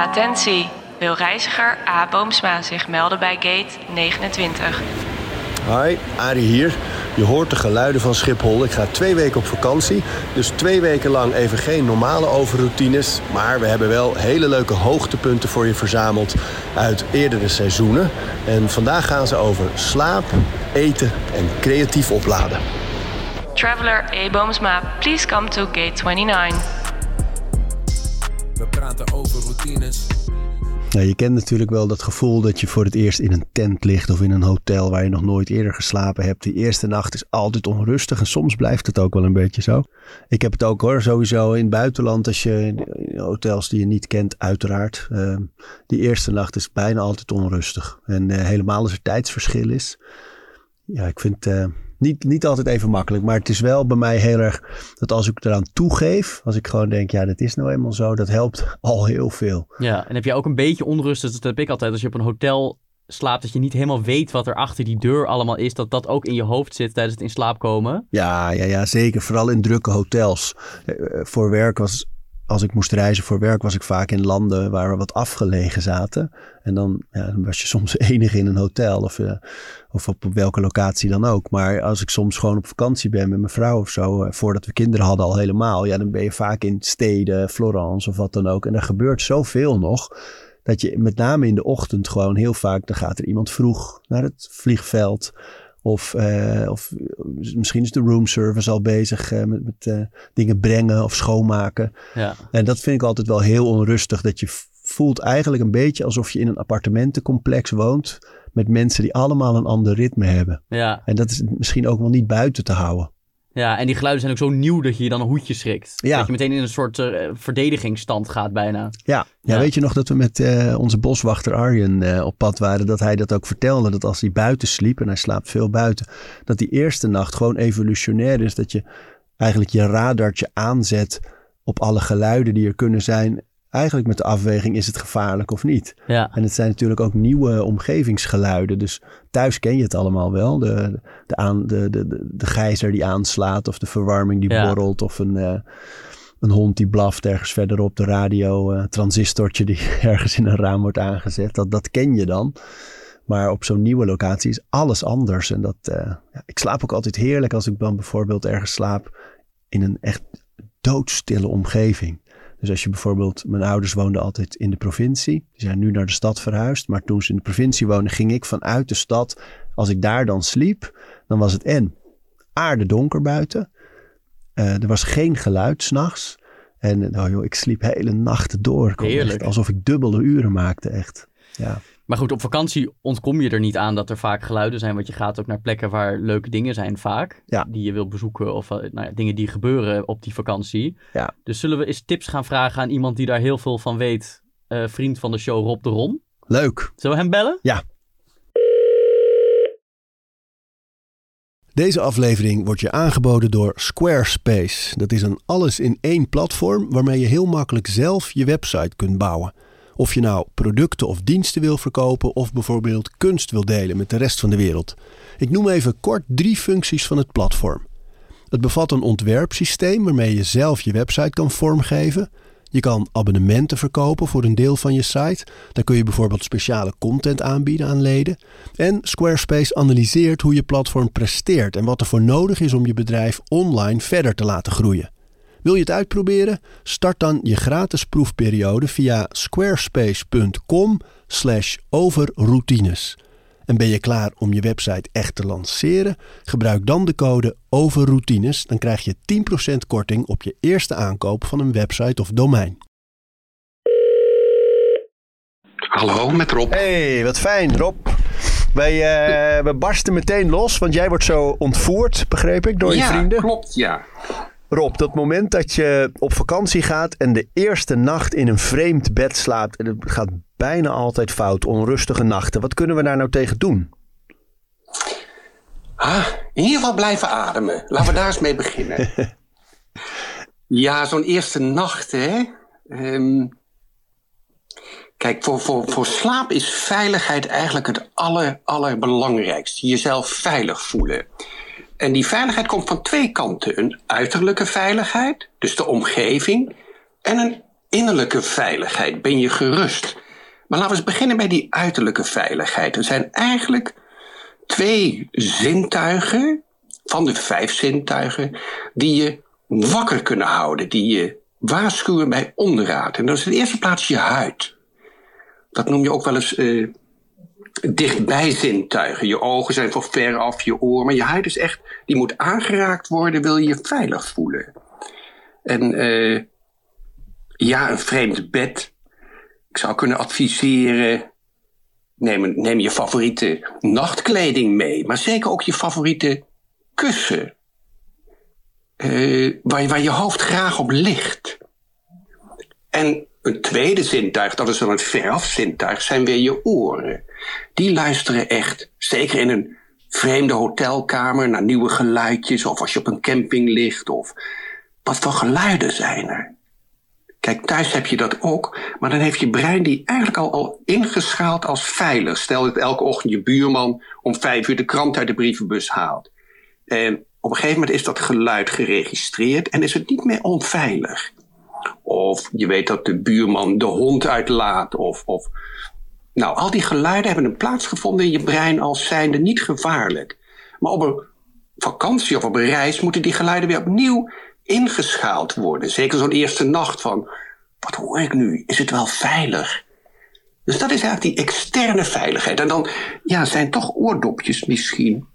Attentie! Wil reiziger A. Boomsma zich melden bij gate 29? Hi, Arie hier. Je hoort de geluiden van Schiphol. Ik ga twee weken op vakantie. Dus twee weken lang even geen normale overroutines. Maar we hebben wel hele leuke hoogtepunten voor je verzameld uit eerdere seizoenen. En vandaag gaan ze over slaap, eten en creatief opladen. Traveler A. Boomsma, please come to gate 29. We praten over routines. Ja, je kent natuurlijk wel dat gevoel dat je voor het eerst in een tent ligt of in een hotel waar je nog nooit eerder geslapen hebt. Die eerste nacht is altijd onrustig en soms blijft het ook wel een beetje zo. Ik heb het ook hoor, sowieso in het buitenland als je in hotels die je niet kent, uiteraard. Uh, die eerste nacht is bijna altijd onrustig. En uh, helemaal als er tijdsverschil is. Ja, ik vind uh, niet, niet altijd even makkelijk. Maar het is wel bij mij heel erg dat als ik eraan toegeef, als ik gewoon denk, ja, dat is nou eenmaal zo, dat helpt al heel veel. Ja, en heb je ook een beetje onrust, dat heb ik altijd, als je op een hotel slaapt, dat je niet helemaal weet wat er achter die deur allemaal is, dat dat ook in je hoofd zit tijdens het in slaap komen. Ja, ja, ja zeker. Vooral in drukke hotels. Voor werk was als ik moest reizen voor werk, was ik vaak in landen waar we wat afgelegen zaten. En dan, ja, dan was je soms enige in een hotel of, uh, of op, welke locatie dan ook. Maar als ik soms gewoon op vakantie ben met mijn vrouw of zo, uh, voordat we kinderen hadden al helemaal, ja, dan ben je vaak in steden, Florence of wat dan ook. En er gebeurt zoveel nog. Dat je met name in de ochtend gewoon heel vaak, dan gaat er iemand vroeg naar het vliegveld. Of, uh, of misschien is de room service al bezig uh, met, met uh, dingen brengen of schoonmaken. Ja. En dat vind ik altijd wel heel onrustig. Dat je voelt eigenlijk een beetje alsof je in een appartementencomplex woont. Met mensen die allemaal een ander ritme hebben. Ja. En dat is misschien ook wel niet buiten te houden. Ja, en die geluiden zijn ook zo nieuw dat je je dan een hoedje schrikt. Ja. Dat je meteen in een soort uh, verdedigingsstand gaat bijna. Ja. ja, weet je nog dat we met uh, onze boswachter Arjen uh, op pad waren? Dat hij dat ook vertelde. Dat als hij buiten sliep, en hij slaapt veel buiten. Dat die eerste nacht gewoon evolutionair is. Dat je eigenlijk je radartje aanzet op alle geluiden die er kunnen zijn. Eigenlijk met de afweging, is het gevaarlijk of niet? Ja. En het zijn natuurlijk ook nieuwe omgevingsgeluiden. Dus thuis ken je het allemaal wel. De, de, aan, de, de, de, de gijzer die aanslaat of de verwarming die Ja. borrelt. Of een, uh, een hond die blaft ergens verderop. De radio, uh, transistortje die ergens in een raam wordt aangezet. Dat, dat ken je dan. Maar op zo'n nieuwe locatie is alles anders. En dat, uh, ja, ik slaap ook altijd heerlijk als ik dan bijvoorbeeld ergens slaap in een echt doodstille omgeving. Dus als je bijvoorbeeld, mijn ouders woonden altijd in de provincie. Die zijn nu naar de stad verhuisd. Maar toen ze in de provincie woonden, ging ik vanuit de stad. Als ik daar dan sliep, dan was het en aardedonker buiten. Uh, er was geen geluid s'nachts. En nou joh, ik sliep hele nachten door. Ik alsof ik dubbele uren maakte, echt. Ja. Maar goed, op vakantie ontkom je er niet aan dat er vaak geluiden zijn. Want je gaat ook naar plekken waar leuke dingen zijn vaak. Ja. Die je wilt bezoeken of uh, nou ja, dingen die gebeuren op die vakantie. Ja. Dus zullen we eens tips gaan vragen aan iemand die daar heel veel van weet. Uh, vriend van de show Rob de Ron. Leuk. Zullen we hem bellen? Ja. Deze aflevering wordt je aangeboden door Squarespace. Dat is een alles-in-één platform waarmee je heel makkelijk zelf je website kunt bouwen. Of je nou producten of diensten wil verkopen of bijvoorbeeld kunst wil delen met de rest van de wereld. Ik noem even kort drie functies van het platform. Het bevat een ontwerpsysteem waarmee je zelf je website kan vormgeven. Je kan abonnementen verkopen voor een deel van je site. Dan kun je bijvoorbeeld speciale content aanbieden aan leden. En Squarespace analyseert hoe je platform presteert en wat er voor nodig is om je bedrijf online verder te laten groeien. Wil je het uitproberen? Start dan je gratis proefperiode via squarespace.com/overroutines. En ben je klaar om je website echt te lanceren? Gebruik dan de code OVERROUTINES. Dan krijg je 10% korting op je eerste aankoop van een website of domein. Hallo, met Rob. Hey, wat fijn Rob. Wij, uh, we barsten meteen los, want jij wordt zo ontvoerd, begreep ik, door je ja, vrienden. klopt, ja. Rob, dat moment dat je op vakantie gaat en de eerste nacht in een vreemd bed slaapt. En het gaat bijna altijd fout, onrustige nachten. Wat kunnen we daar nou tegen doen? Ah, in ieder geval blijven ademen. Laten we daar eens mee beginnen. ja, zo'n eerste nacht, hè. Um, kijk, voor, voor, voor slaap is veiligheid eigenlijk het aller, allerbelangrijkste. Jezelf veilig voelen. En die veiligheid komt van twee kanten. Een uiterlijke veiligheid, dus de omgeving. En een innerlijke veiligheid ben je gerust. Maar laten we eens beginnen bij die uiterlijke veiligheid. Er zijn eigenlijk twee zintuigen van de vijf zintuigen die je wakker kunnen houden, die je waarschuwen bij onderraad. En dat is in de eerste plaats je huid. Dat noem je ook wel eens uh, dichtbij zintuigen. Je ogen zijn van ver af, je oor, maar je huid is echt, die moet aangeraakt worden, wil je je veilig voelen. En uh, ja, een vreemd bed. Ik zou kunnen adviseren, neem, neem je favoriete nachtkleding mee, maar zeker ook je favoriete kussen. Uh, waar, waar je hoofd graag op ligt. En een tweede zintuig, dat is dan het veraf zintuig, zijn weer je oren. Die luisteren echt, zeker in een vreemde hotelkamer, naar nieuwe geluidjes, of als je op een camping ligt, of wat voor geluiden zijn er. Kijk, thuis heb je dat ook, maar dan heeft je brein die eigenlijk al, al ingeschaald als veilig. Stel dat elke ochtend je buurman om vijf uur de krant uit de brievenbus haalt. En op een gegeven moment is dat geluid geregistreerd en is het niet meer onveilig. Of je weet dat de buurman de hond uitlaat. Of, of... Nou, al die geluiden hebben een plaats gevonden in je brein als zijnde niet gevaarlijk. Maar op een vakantie of op een reis moeten die geluiden weer opnieuw ingeschaald worden. Zeker zo'n eerste nacht van, wat hoor ik nu? Is het wel veilig? Dus dat is eigenlijk die externe veiligheid. En dan ja, zijn toch oordopjes misschien.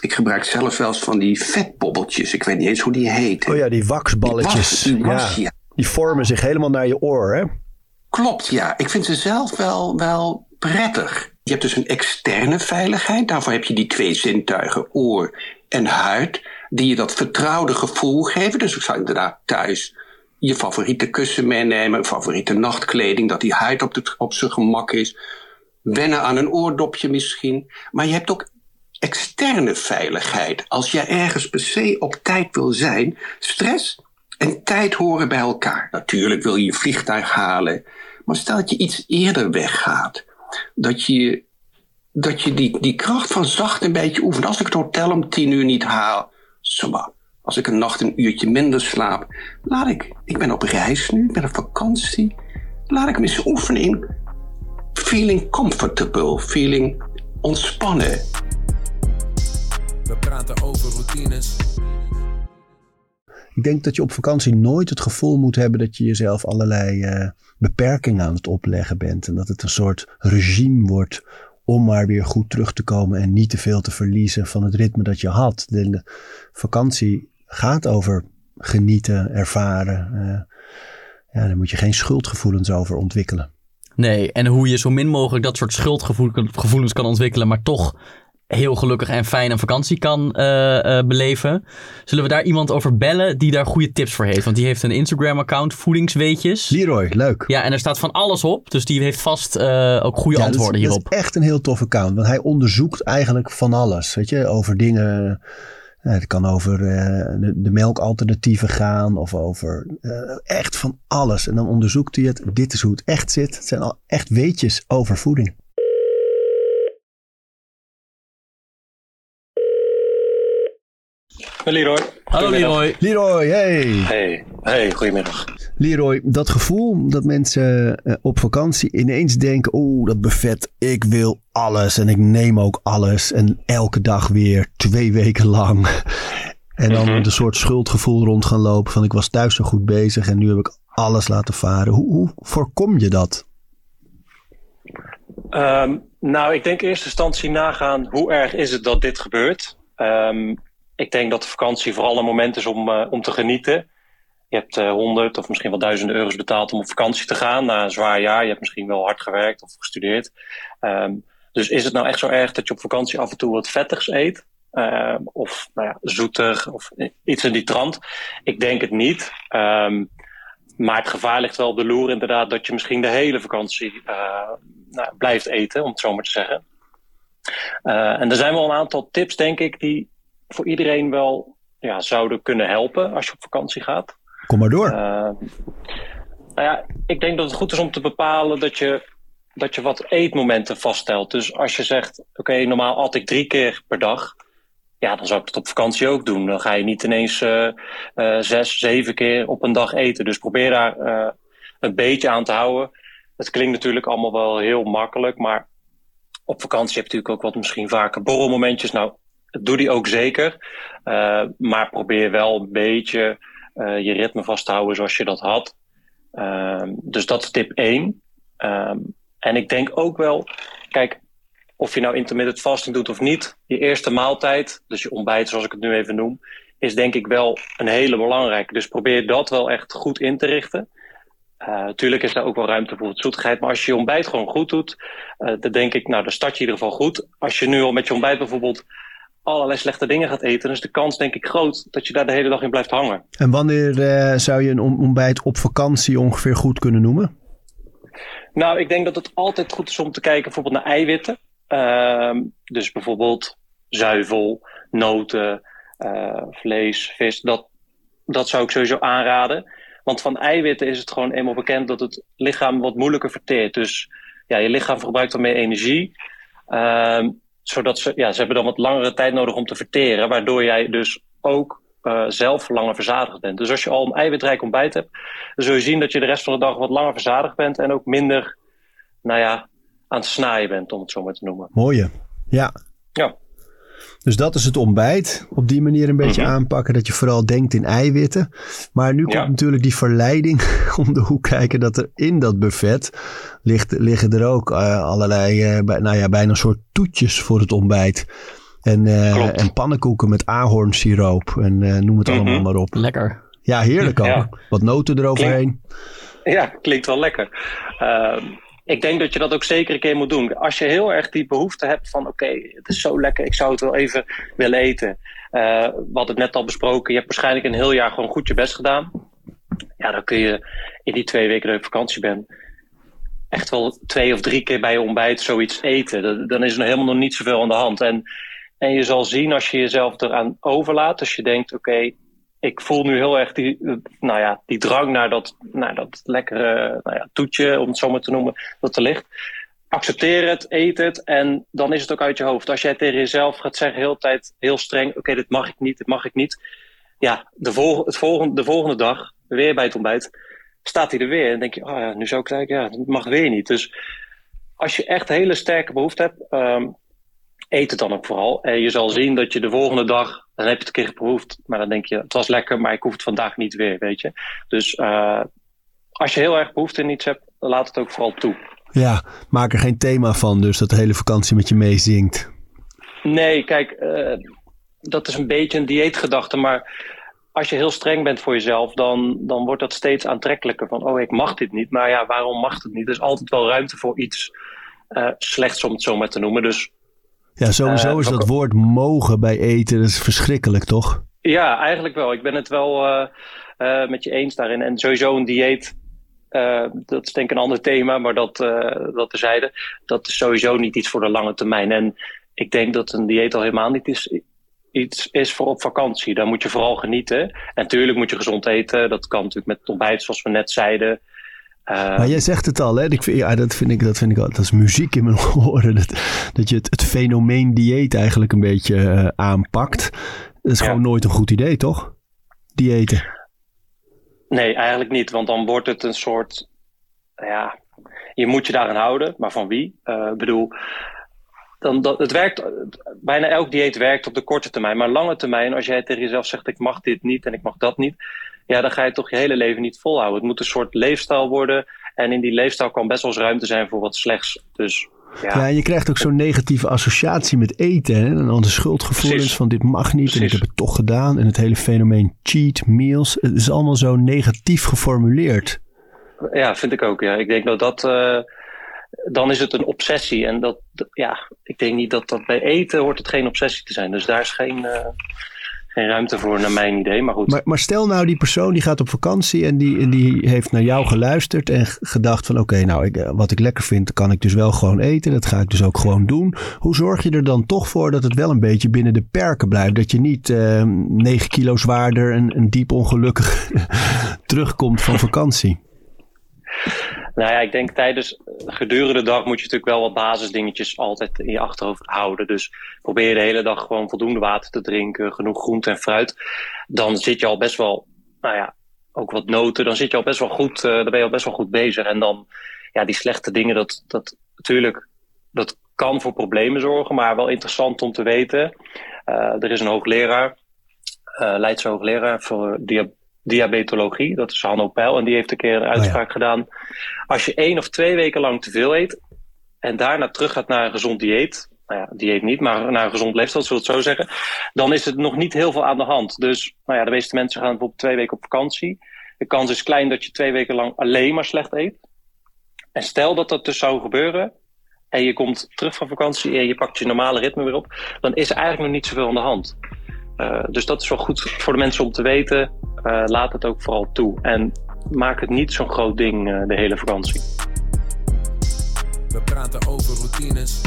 Ik gebruik zelf wel eens van die vetbobbeltjes. Ik weet niet eens hoe die heten. Oh ja, die waxballetjes. Die, ja. Die vormen zich helemaal naar je oor, hè? Klopt, ja. Ik vind ze zelf wel, wel prettig. Je hebt dus een externe veiligheid. Daarvoor heb je die twee zintuigen, oor en huid die je dat vertrouwde gevoel geven. Dus ik zou inderdaad thuis je favoriete kussen meenemen, favoriete nachtkleding, dat die huid op, de, op zijn gemak is. Wennen aan een oordopje misschien. Maar je hebt ook externe veiligheid. Als jij ergens per se op tijd wil zijn, stress en tijd horen bij elkaar. Natuurlijk wil je je vliegtuig halen, maar stel dat je iets eerder weggaat. Dat je, dat je die, die kracht van zacht een beetje oefent. Als ik het hotel om tien uur niet haal. Als ik een nacht een uurtje minder slaap, laat ik, ik ben op reis nu, ik ben op vakantie, laat ik me eens oefenen in feeling comfortable, feeling ontspannen. We praten over routines. Ik denk dat je op vakantie nooit het gevoel moet hebben dat je jezelf allerlei uh, beperkingen aan het opleggen bent. En dat het een soort regime wordt om maar weer goed terug te komen en niet te veel te verliezen van het ritme dat je had. De, vakantie gaat over genieten, ervaren. Uh, ja, daar moet je geen schuldgevoelens over ontwikkelen. Nee, en hoe je zo min mogelijk dat soort schuldgevoelens kan ontwikkelen, maar toch heel gelukkig en fijn een vakantie kan uh, beleven. Zullen we daar iemand over bellen die daar goede tips voor heeft? Want die heeft een Instagram-account, Voedingsweetjes. Leroy, leuk. Ja, en er staat van alles op. Dus die heeft vast uh, ook goede antwoorden hierop. Dat is echt een heel tof account. Want hij onderzoekt eigenlijk van alles. Weet je, over dingen... Het kan over de, de, melkalternatieven gaan of over echt van alles. En dan onderzoekt hij het. Dit is hoe het echt zit. Het zijn al echt weetjes over voeding. Leroy. Hallo Leroy. Leroy, hey. Hey, hey, goedemiddag. Leroy, dat gevoel dat mensen eh, op vakantie ineens denken: oeh, dat buffet, ik wil alles en ik neem ook alles. En elke dag weer, twee weken lang. En dan mm een soort schuldgevoel rond gaan lopen van ik was thuis zo goed bezig en nu heb ik alles laten varen. Hoe, hoe voorkom je dat? Um, nou, ik denk in eerste instantie nagaan hoe erg is het dat dit gebeurt. Um, ik denk dat de vakantie vooral een moment is om, uh, om te genieten. Je hebt uh, honderd of misschien wel duizenden euro's betaald om op vakantie te gaan na een zwaar jaar. Je hebt misschien wel hard gewerkt of gestudeerd. Um, dus is het nou echt zo erg dat je op vakantie af en toe wat vettigs eet? Uh, of nou ja, zoetig of iets in die trant? Ik denk het niet. Um, maar het gevaar ligt wel op de loer inderdaad dat je misschien de hele vakantie nou, blijft eten, om het zo maar te zeggen. en er zijn wel een aantal tips, denk ik, die voor iedereen wel ja, zouden kunnen helpen als je op vakantie gaat. Kom maar door. Uh, nou ja, ik denk dat het goed is om te bepalen dat je, dat je wat eetmomenten vaststelt. Dus als je zegt, oké, normaal at ik drie keer per dag. Ja, dan zou ik het op vakantie ook doen. Dan ga je niet ineens uh, uh, zes, zeven keer op een dag eten. Dus probeer daar een beetje aan te houden. Het klinkt natuurlijk allemaal wel heel makkelijk, maar op vakantie heb je natuurlijk ook wat misschien vaker borrelmomentjes. Nou, doe die ook zeker. Uh, maar probeer wel een beetje uh, je ritme vast te houden zoals je dat had. Uh, dus dat is tip 1. en ik denk ook wel, kijk, of je nou intermittent fasting doet of niet, je eerste maaltijd, dus je ontbijt zoals ik het nu even noem, is denk ik wel een hele belangrijke. Dus probeer dat wel echt goed in te richten. Uh, is daar ook wel ruimte voor het zoetigheid. Maar als je je ontbijt gewoon goed doet, dan denk ik, nou, dan start je in ieder geval goed. Als je nu al met je ontbijt bijvoorbeeld allerlei slechte dingen gaat eten, is de kans denk ik groot dat je daar de hele dag in blijft hangen. En wanneer uh, zou je een ontbijt op vakantie ongeveer goed kunnen noemen? Nou, ik denk dat het altijd goed is om te kijken bijvoorbeeld naar eiwitten. Uh, dus bijvoorbeeld zuivel, noten, uh, vlees, vis. Dat, dat zou ik sowieso aanraden. Want van eiwitten is het gewoon eenmaal bekend dat het lichaam wat moeilijker verteert. Dus ja, je lichaam verbruikt dan meer energie. Uh, zodat ze, ja, ze hebben dan wat langere tijd nodig om te verteren. Waardoor jij dus ook uh, zelf langer verzadigd bent. Dus als je al een eiwitrijk ontbijt hebt, dan zul je zien dat je de rest van de dag wat langer verzadigd bent. En ook minder, nou ja, aan het snaaien bent, om het zo maar te noemen. Mooie. Ja. Ja. Dus dat is het ontbijt. Op die manier een beetje mm -hmm. aanpakken dat je vooral denkt in eiwitten. Maar nu komt natuurlijk die verleiding om de hoek kijken dat er in dat buffet ligt, liggen er ook uh, allerlei, uh, nou ja, bijna een soort toetjes voor het ontbijt. En, uh, en pannenkoeken met ahornsiroop en noem het mm -hmm. allemaal maar op. Lekker. Ja, heerlijk ook. Ja. Wat noten eroverheen. Ja, klinkt wel lekker. Ik denk dat je dat ook zeker een keer moet doen. Als je heel erg die behoefte hebt van oké, het is zo lekker, ik zou het wel even willen eten. Uh, we hadden het net al besproken, je hebt waarschijnlijk een heel jaar gewoon goed je best gedaan. Ja, dan kun je in die twee weken dat je op vakantie bent, echt wel twee of drie keer bij je ontbijt zoiets eten. Dan is er helemaal nog niet zoveel aan de hand. En, en je zal zien als je jezelf eraan overlaat, als je denkt oké, ik voel nu heel erg die, nou ja, die drang naar dat, naar dat lekkere nou ja, toetje, om het zo maar te noemen, dat er ligt. Accepteer het, eet het en dan is het ook uit je hoofd. Als jij tegen jezelf gaat zeggen, heel tijd heel streng, oké, dit mag ik niet, dit mag ik niet. Ja, de, vol het volgende, de volgende dag, weer bij het ontbijt, staat hij er weer. En denk je, oh ja, nu zou ik zeggen, ja, het mag weer niet. Dus als je echt hele sterke behoefte hebt, um, eet het dan ook vooral. En je zal zien dat je de volgende dag dan heb je het een keer geproefd, maar dan denk je, het was lekker, maar ik hoef het vandaag niet weer, weet je. Dus uh, als je heel erg behoefte in iets hebt, laat het ook vooral toe. Ja, maak er geen thema van, dus dat de hele vakantie met je meezingt. Nee, kijk, uh, dat is een beetje een dieetgedachte, maar als je heel streng bent voor jezelf, dan, dan wordt dat steeds aantrekkelijker. Van, oh, ik mag dit niet. Maar ja, waarom mag het niet? Er is altijd wel ruimte voor iets uh, slechts, om het zo maar te noemen. Dus ja, sowieso uh, is dat woord mogen bij eten, dat is verschrikkelijk, toch? Ja, eigenlijk wel. Ik ben het wel uh, uh, met je eens daarin. En sowieso een dieet, dat is denk ik een ander thema, maar dat, dat terzijde, dat is sowieso niet iets voor de lange termijn. En ik denk dat een dieet al helemaal niet is, iets is voor op vakantie. Daar moet je vooral genieten. En natuurlijk moet je gezond eten. Dat kan natuurlijk met ontbijt, zoals we net zeiden. Uh, maar jij zegt het al, hè? Ik vind, ja, dat vind ik, dat vind ik al, dat is muziek in mijn oren. Dat, dat je het, het fenomeen dieet eigenlijk een beetje uh, aanpakt. Dat is ja. gewoon nooit een goed idee, toch? Diëten. Nee, eigenlijk niet. Want dan wordt het een soort. Ja, je moet je daaraan houden. Maar van wie? Ik uh, bedoel. Dan, dat, het werkt, bijna elk dieet werkt op de korte termijn. Maar lange termijn, als jij tegen jezelf zegt: ik mag dit niet en ik mag dat niet ja, dan ga je toch je hele leven niet volhouden. Het moet een soort leefstijl worden. En in die leefstijl kan best wel eens ruimte zijn voor wat slechts. Dus ja. ja, je krijgt ook zo'n negatieve associatie met eten. Hè? En dan de schuldgevoelens Precies. van dit mag niet Precies. en ik heb het toch gedaan. En het hele fenomeen cheat meals. Het is allemaal zo negatief geformuleerd. Ja, vind ik ook. Ja. Ik denk dat dat... Uh, dan is het een obsessie. En dat, ja, ik denk niet dat dat bij eten hoort het geen obsessie te zijn. Dus daar is geen... Uh, geen ruimte voor, naar mijn idee. Maar goed. Maar, maar stel nou, die persoon die gaat op vakantie en die, en die heeft naar jou geluisterd en gedacht van oké, nou, ik, wat ik lekker vind, kan ik dus wel gewoon eten. Dat ga ik dus ook gewoon doen. Hoe zorg je er dan toch voor dat het wel een beetje binnen de perken blijft? Dat je niet uh, 9 kilo zwaarder en, en diep ongelukkig terugkomt van vakantie? Nou ja, ik denk tijdens gedurende de dag moet je natuurlijk wel wat basisdingetjes altijd in je achterhoofd houden. Dus probeer je de hele dag gewoon voldoende water te drinken, genoeg groente en fruit. Dan zit je al best wel, nou ja, ook wat noten, dan zit je al best wel goed, uh, dan ben je al best wel goed bezig. En dan, ja, die slechte dingen, dat, dat natuurlijk, dat kan voor problemen zorgen, maar wel interessant om te weten. Uh, er is een hoogleraar, uh, Leidse hoogleraar voor dia diabetologie, dat is Hanno Peil, en die heeft een keer een uitspraak oh ja. gedaan. Als je één of twee weken lang te veel eet en daarna terug gaat naar een gezond dieet, nou ja, dieet niet, maar naar een gezond leefstijl, zullen we het zo zeggen, dan is het nog niet heel veel aan de hand. Dus nou ja, de meeste mensen gaan bijvoorbeeld twee weken op vakantie. De kans is klein dat je twee weken lang alleen maar slecht eet. En stel dat dat dus zou gebeuren, en je komt terug van vakantie en je pakt je normale ritme weer op, dan is er eigenlijk nog niet zoveel aan de hand. Uh, dus dat is wel goed voor de mensen om te weten. Uh, laat het ook vooral toe. En maak het niet zo'n groot ding uh, de hele vakantie. We praten over routines.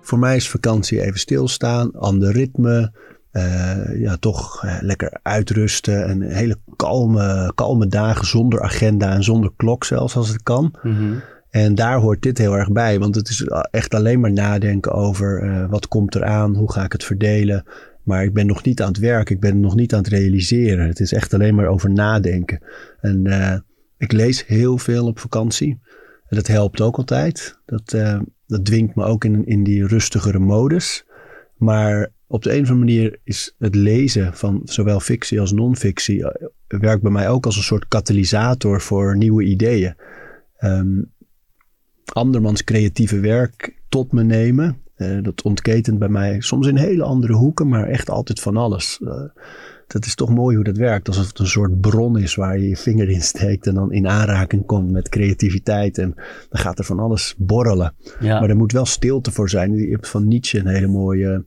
Voor mij is vakantie even stilstaan, ander ritme. Uh, ja, toch uh, lekker uitrusten. En hele kalme, kalme dagen zonder agenda en zonder klok zelfs als het kan. Mm -hmm. En daar hoort dit heel erg bij. Want het is echt alleen maar nadenken over uh, wat komt er aan, hoe ga ik het verdelen. Maar ik ben nog niet aan het werk, ik ben nog niet aan het realiseren. Het is echt alleen maar over nadenken. En ik lees heel veel op vakantie. En dat helpt ook altijd. Dat, uh, dat dwingt me ook in, in die rustigere modus. Maar op de een of andere manier is het lezen van zowel fictie als non-fictie uh, werkt bij mij ook als een soort katalysator voor nieuwe ideeën. Um, andermans creatieve werk tot me nemen. Uh, dat ontketent bij mij soms in hele andere hoeken, maar echt altijd van alles dat is toch mooi hoe dat werkt. Alsof het een soort bron is waar je je vinger in steekt en dan in aanraking komt met creativiteit. En dan gaat er van alles borrelen. Ja. Maar er moet wel stilte voor zijn. Je hebt van Nietzsche een hele mooie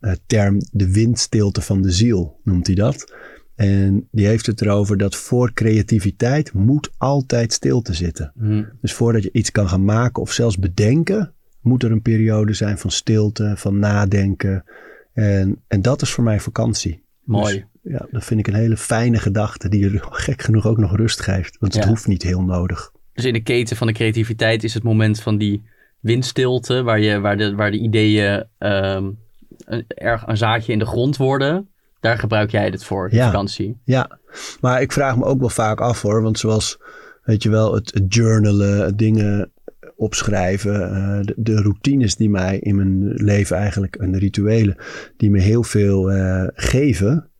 uh, term, de windstilte van de ziel, noemt hij dat. En die heeft het erover dat voor creativiteit moet altijd stilte zitten. Mm. Dus voordat je iets kan gaan maken of zelfs bedenken, moet er een periode zijn van stilte, van nadenken. En, en dat is voor mij vakantie. Mooi. Dus, ja, dat vind ik een hele fijne gedachte die je gek genoeg ook nog rust geeft. Want het hoeft niet heel nodig. Dus in de keten van de creativiteit is het moment van die windstilte, waar, je, waar, de, waar de ideeën ehm, een, erg een zaadje in de grond worden. Daar gebruik jij het voor, de Ja. vakantie. Ja, maar ik vraag me ook wel vaak af hoor. Want zoals, weet je wel, het, het journalen, dingen opschrijven. eh, de, routines die mij in mijn leven eigenlijk, en de rituelen, die me heel veel eh, geven.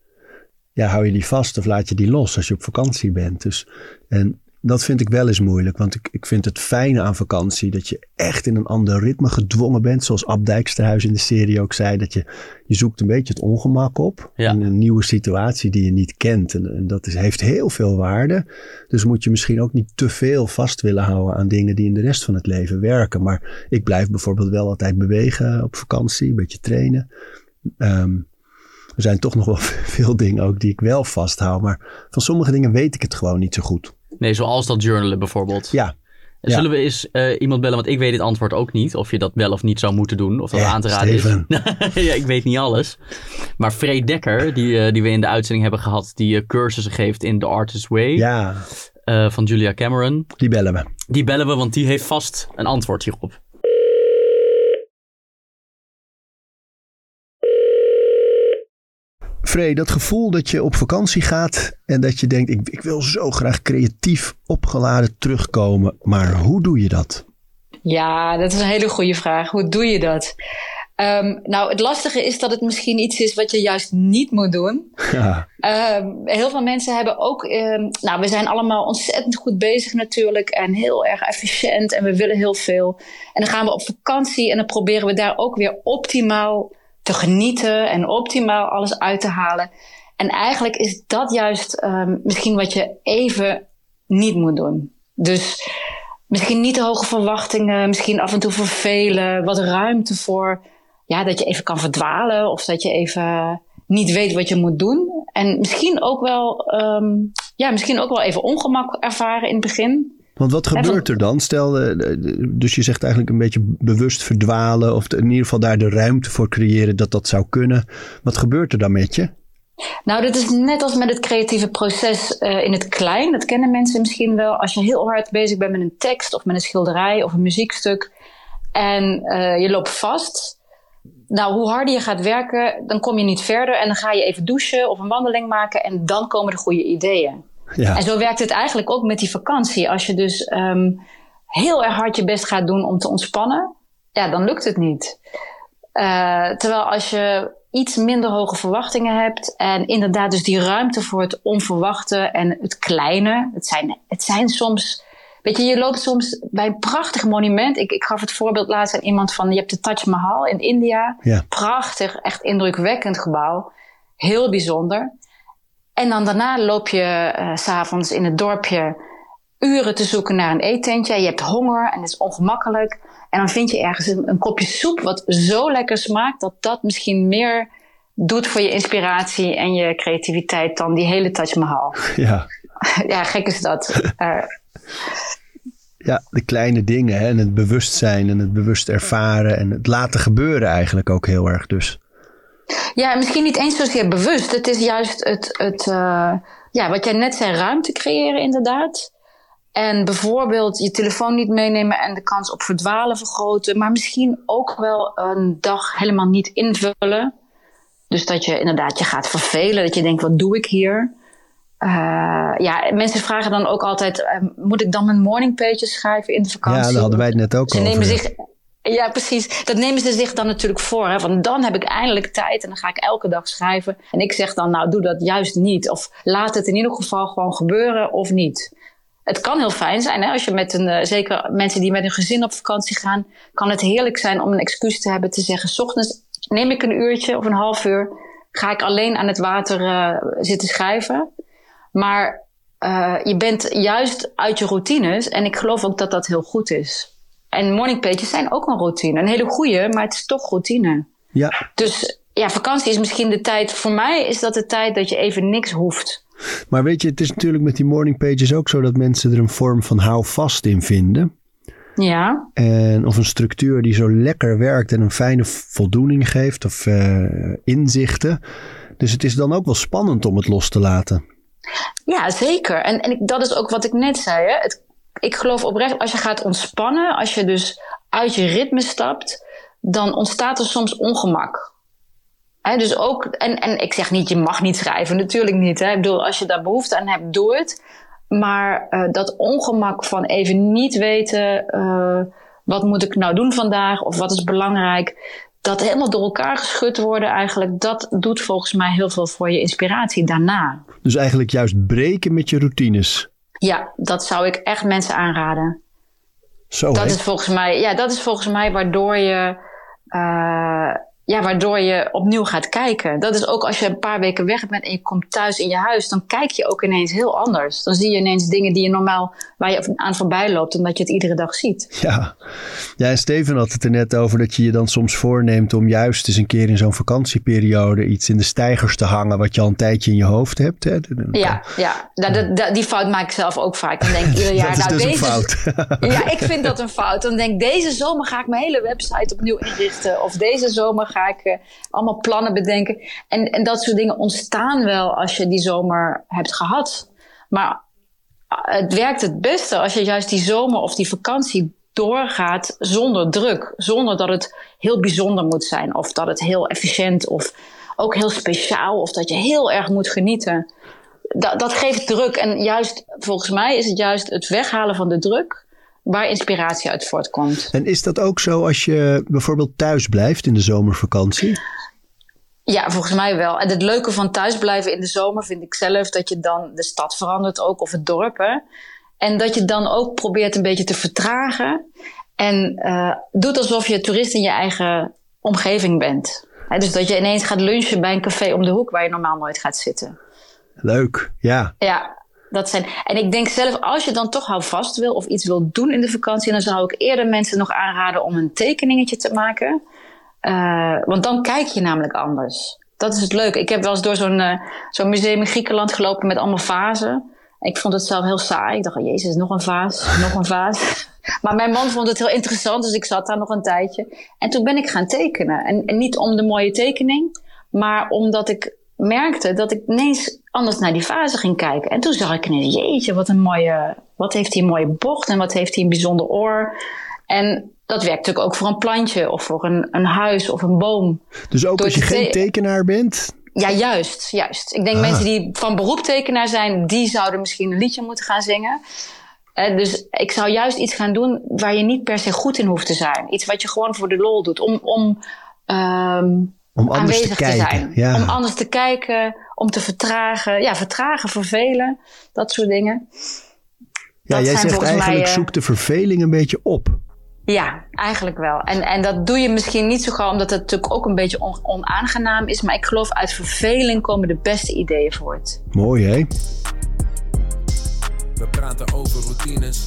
Ja, hou je die vast of laat je die los als je op vakantie bent. Dus, en dat vind ik wel eens moeilijk. Want ik, ik vind het fijne aan vakantie dat je echt in een ander ritme gedwongen bent. Zoals Ab Dijksterhuis in de serie ook zei. Dat je, je zoekt een beetje het ongemak op. Ja. In een nieuwe situatie die je niet kent. En, en dat is, heeft heel veel waarde. Dus moet je misschien ook niet te veel vast willen houden aan dingen die in de rest van het leven werken. Maar ik blijf bijvoorbeeld wel altijd bewegen op vakantie. Een beetje trainen. Ehm, er zijn toch nog wel veel dingen ook die ik wel vasthoud. Maar van sommige dingen weet ik het gewoon niet zo goed. Nee, zoals dat journalen bijvoorbeeld. Ja, En ja. Zullen we eens eh, iemand bellen, want ik weet het antwoord ook niet. Of je dat wel of niet zou moeten doen. Of dat Ja, aan te raden Steven. is. ja, ik weet niet alles. Maar Freek Dekker, die, eh, die we in de uitzending hebben gehad, die eh, cursussen geeft in The Artist's Way ja, van Julia Cameron. die bellen we. Die bellen we, want die heeft vast een antwoord hierop. Free, dat gevoel dat je op vakantie gaat en dat je denkt, ik, ik wil zo graag creatief opgeladen terugkomen. Maar hoe doe je dat? Ja, dat is een hele goede vraag. Hoe doe je dat? Um, nou, het lastige is dat het misschien iets is wat je juist niet moet doen. Ja, Um, heel veel mensen hebben ook. Um, nou, we zijn allemaal ontzettend goed bezig natuurlijk. En heel erg efficiënt. En we willen heel veel. En dan gaan we op vakantie. En dan proberen we daar ook weer optimaal te genieten. En optimaal alles uit te halen. En eigenlijk is dat juist um, misschien wat je even niet moet doen. Dus misschien niet te hoge verwachtingen. Misschien af en toe vervelen. Wat ruimte voor. Ja, dat je even kan verdwalen. Of dat je even niet weet wat je moet doen. En misschien ook wel, um, ja, misschien ook wel even ongemak ervaren in het begin. Want wat gebeurt er dan? Stel, eh, dus je zegt eigenlijk een beetje bewust verdwalen of in ieder geval daar de ruimte voor creëren dat dat zou kunnen. Wat gebeurt er dan met je? Nou, dat is net als met het creatieve proces uh, in het klein. Dat kennen mensen misschien wel. Als je heel hard bezig bent met een tekst of met een schilderij of een muziekstuk en uh, je loopt vast. Nou, hoe harder je gaat werken, dan kom je niet verder. En dan ga je even douchen of een wandeling maken. En dan komen de goede ideeën. Ja. En zo werkt het eigenlijk ook met die vakantie. Als je dus ehm, heel erg hard je best gaat doen om te ontspannen, ja, dan lukt het niet. Uh, terwijl als je iets minder hoge verwachtingen hebt en inderdaad dus die ruimte voor het onverwachte en het kleine. Het zijn, het zijn soms, weet je, je loopt soms bij een prachtig monument. Ik, ik gaf het voorbeeld laatst aan iemand van, je hebt de Taj Mahal in India. Ja. Prachtig, echt indrukwekkend gebouw. Heel bijzonder. En dan daarna loop je uh, s'avonds in het dorpje uren te zoeken naar een eetentje. Je hebt honger en het is ongemakkelijk. En dan vind je ergens een, een, kopje soep wat zo lekker smaakt dat dat misschien meer doet voor je inspiratie en je creativiteit dan die hele Taj Mahal. Ja, ja gek is dat. Uh, ja, de kleine dingen hè? en het bewustzijn en het bewust ervaren en het laten gebeuren eigenlijk ook heel erg dus. Ja, misschien niet eens zozeer bewust. Het is juist het, het uh, ja, wat jij net zei, ruimte creëren inderdaad. En bijvoorbeeld je telefoon niet meenemen en de kans op verdwalen vergroten. Maar misschien ook wel een dag helemaal niet invullen. Dus dat je inderdaad je gaat vervelen. Dat je denkt, wat doe ik hier? Uh, ja, mensen vragen dan ook altijd, uh, moet ik dan mijn morning pages schrijven in de vakantie? Ja, daar hadden wij het net ook Ze over. nemen zich, ja, precies. Dat nemen ze zich dan natuurlijk voor. Hè? Want dan heb ik eindelijk tijd en dan ga ik elke dag schrijven. En ik zeg dan, nou, doe dat juist niet. Of laat het in ieder geval gewoon gebeuren of niet. Het kan heel fijn zijn, hè? als je met een, uh, zeker mensen die met een gezin op vakantie gaan, kan het heerlijk zijn om een excuus te hebben te zeggen: s ochtends neem ik een uurtje of een half uur, ga ik alleen aan het water uh, zitten schrijven. Maar uh, je bent juist uit je routines en ik geloof ook dat dat heel goed is. En morning pages zijn ook een routine, een hele goede, maar het is toch routine. Ja. Dus ja, vakantie is misschien de tijd, voor mij is dat de tijd dat je even niks hoeft. Maar weet je, het is natuurlijk met die morning pages ook zo dat mensen er een vorm van houvast in vinden. Ja. En of een structuur die zo lekker werkt en een fijne voldoening geeft of uh, inzichten. Dus het is dan ook wel spannend om het los te laten. Ja, zeker. En, en dat is ook wat ik net zei. Hè? Het, ik geloof oprecht, als je gaat ontspannen, als je dus uit je ritme stapt, dan ontstaat er soms ongemak. Dus ook, en, en ik zeg niet, je mag niet schrijven, natuurlijk niet. Hè. Ik bedoel, als je daar behoefte aan hebt, doe het. Maar uh, dat ongemak van even niet weten, uh, wat moet ik nou doen vandaag of wat is belangrijk, dat helemaal door elkaar geschud worden eigenlijk, dat doet volgens mij heel veel voor je inspiratie daarna. Dus eigenlijk juist breken met je routines. Ja, dat zou ik echt mensen aanraden. Zo, dat is volgens mij, ja, dat is volgens mij waardoor je. Uh, ja, waardoor je opnieuw gaat kijken. Dat is ook als je een paar weken weg bent en je komt thuis in je huis, dan kijk je ook ineens heel anders. Dan zie je ineens dingen die je normaal waar je aan voorbij loopt, omdat je het iedere dag ziet. Ja, ja en Steven had het er net over dat je je dan soms voorneemt om juist eens een keer in zo'n vakantieperiode iets in de stijgers te hangen wat je al een tijdje in je hoofd hebt. Hè? Ja, ja. Dat, dat, dat, die fout maak ik zelf ook vaak. Dan denk ik ieder jaar, dat is nou, dus deze, een fout. ja, ik vind dat een fout. Dan denk ik, deze zomer ga ik mijn hele website opnieuw inrichten. Of deze zomer ga uh, allemaal plannen bedenken. En, en dat soort dingen ontstaan wel als je die zomer hebt gehad. Maar het werkt het beste als je juist die zomer of die vakantie doorgaat zonder druk. Zonder dat het heel bijzonder moet zijn. Of dat het heel efficiënt of ook heel speciaal. Of dat je heel erg moet genieten. Dat, dat geeft druk. En juist, volgens mij is het juist het weghalen van de druk waar inspiratie uit voortkomt. En is dat ook zo als je bijvoorbeeld thuis blijft in de zomervakantie? Ja, volgens mij wel. En het leuke van thuisblijven in de zomer vind ik zelf dat je dan de stad verandert ook of het dorp. Hè? En dat je dan ook probeert een beetje te vertragen. En uh, doet alsof je toerist in je eigen omgeving bent. He, dus dat je ineens gaat lunchen bij een café om de hoek waar je normaal nooit gaat zitten. Leuk, ja. Ja, dat zijn. En ik denk zelf, als je dan toch houvast wil of iets wil doen in de vakantie, dan zou ik eerder mensen nog aanraden om een tekeningetje te maken. Uh, want dan kijk je namelijk anders. Dat is het leuke. Ik heb wel eens door zo'n uh, zo'n museum in Griekenland gelopen met allemaal vazen. Ik vond het zelf heel saai. Ik dacht, oh, jezus, nog een vaas, nog een vaas. Maar mijn man vond het heel interessant, dus ik zat daar nog een tijdje. En toen ben ik gaan tekenen. En, en niet om de mooie tekening, maar omdat ik merkte dat ik ineens anders naar die fase ging kijken. En toen zag ik ineens, jeetje, wat een mooie, wat heeft hij een mooie bocht en wat heeft hij een bijzonder oor. En dat werkt natuurlijk ook voor een plantje of voor een, een huis of een boom. Dus ook Door als je geen te- tekenaar bent, Ja, juist, juist. Ik denk Ah. mensen die van beroep tekenaar zijn, die zouden misschien een liedje moeten gaan zingen. Eh, dus ik zou juist iets gaan doen waar je niet per se goed in hoeft te zijn. Iets wat je gewoon voor de lol doet. Om, om ehm, Om anders aanwezig te te, kijken. zijn. Ja. Om anders te kijken, om te vertragen. Ja, vertragen, vervelen, dat soort dingen. ja, dat jij zijn zegt eigenlijk mij, eh, zoek de verveling een beetje op. Ja, eigenlijk wel. En, en dat doe je misschien niet zo gauw, omdat het natuurlijk ook een beetje on- onaangenaam is. Maar ik geloof uit verveling komen de beste ideeën voort. Mooi hè? We praten over routines.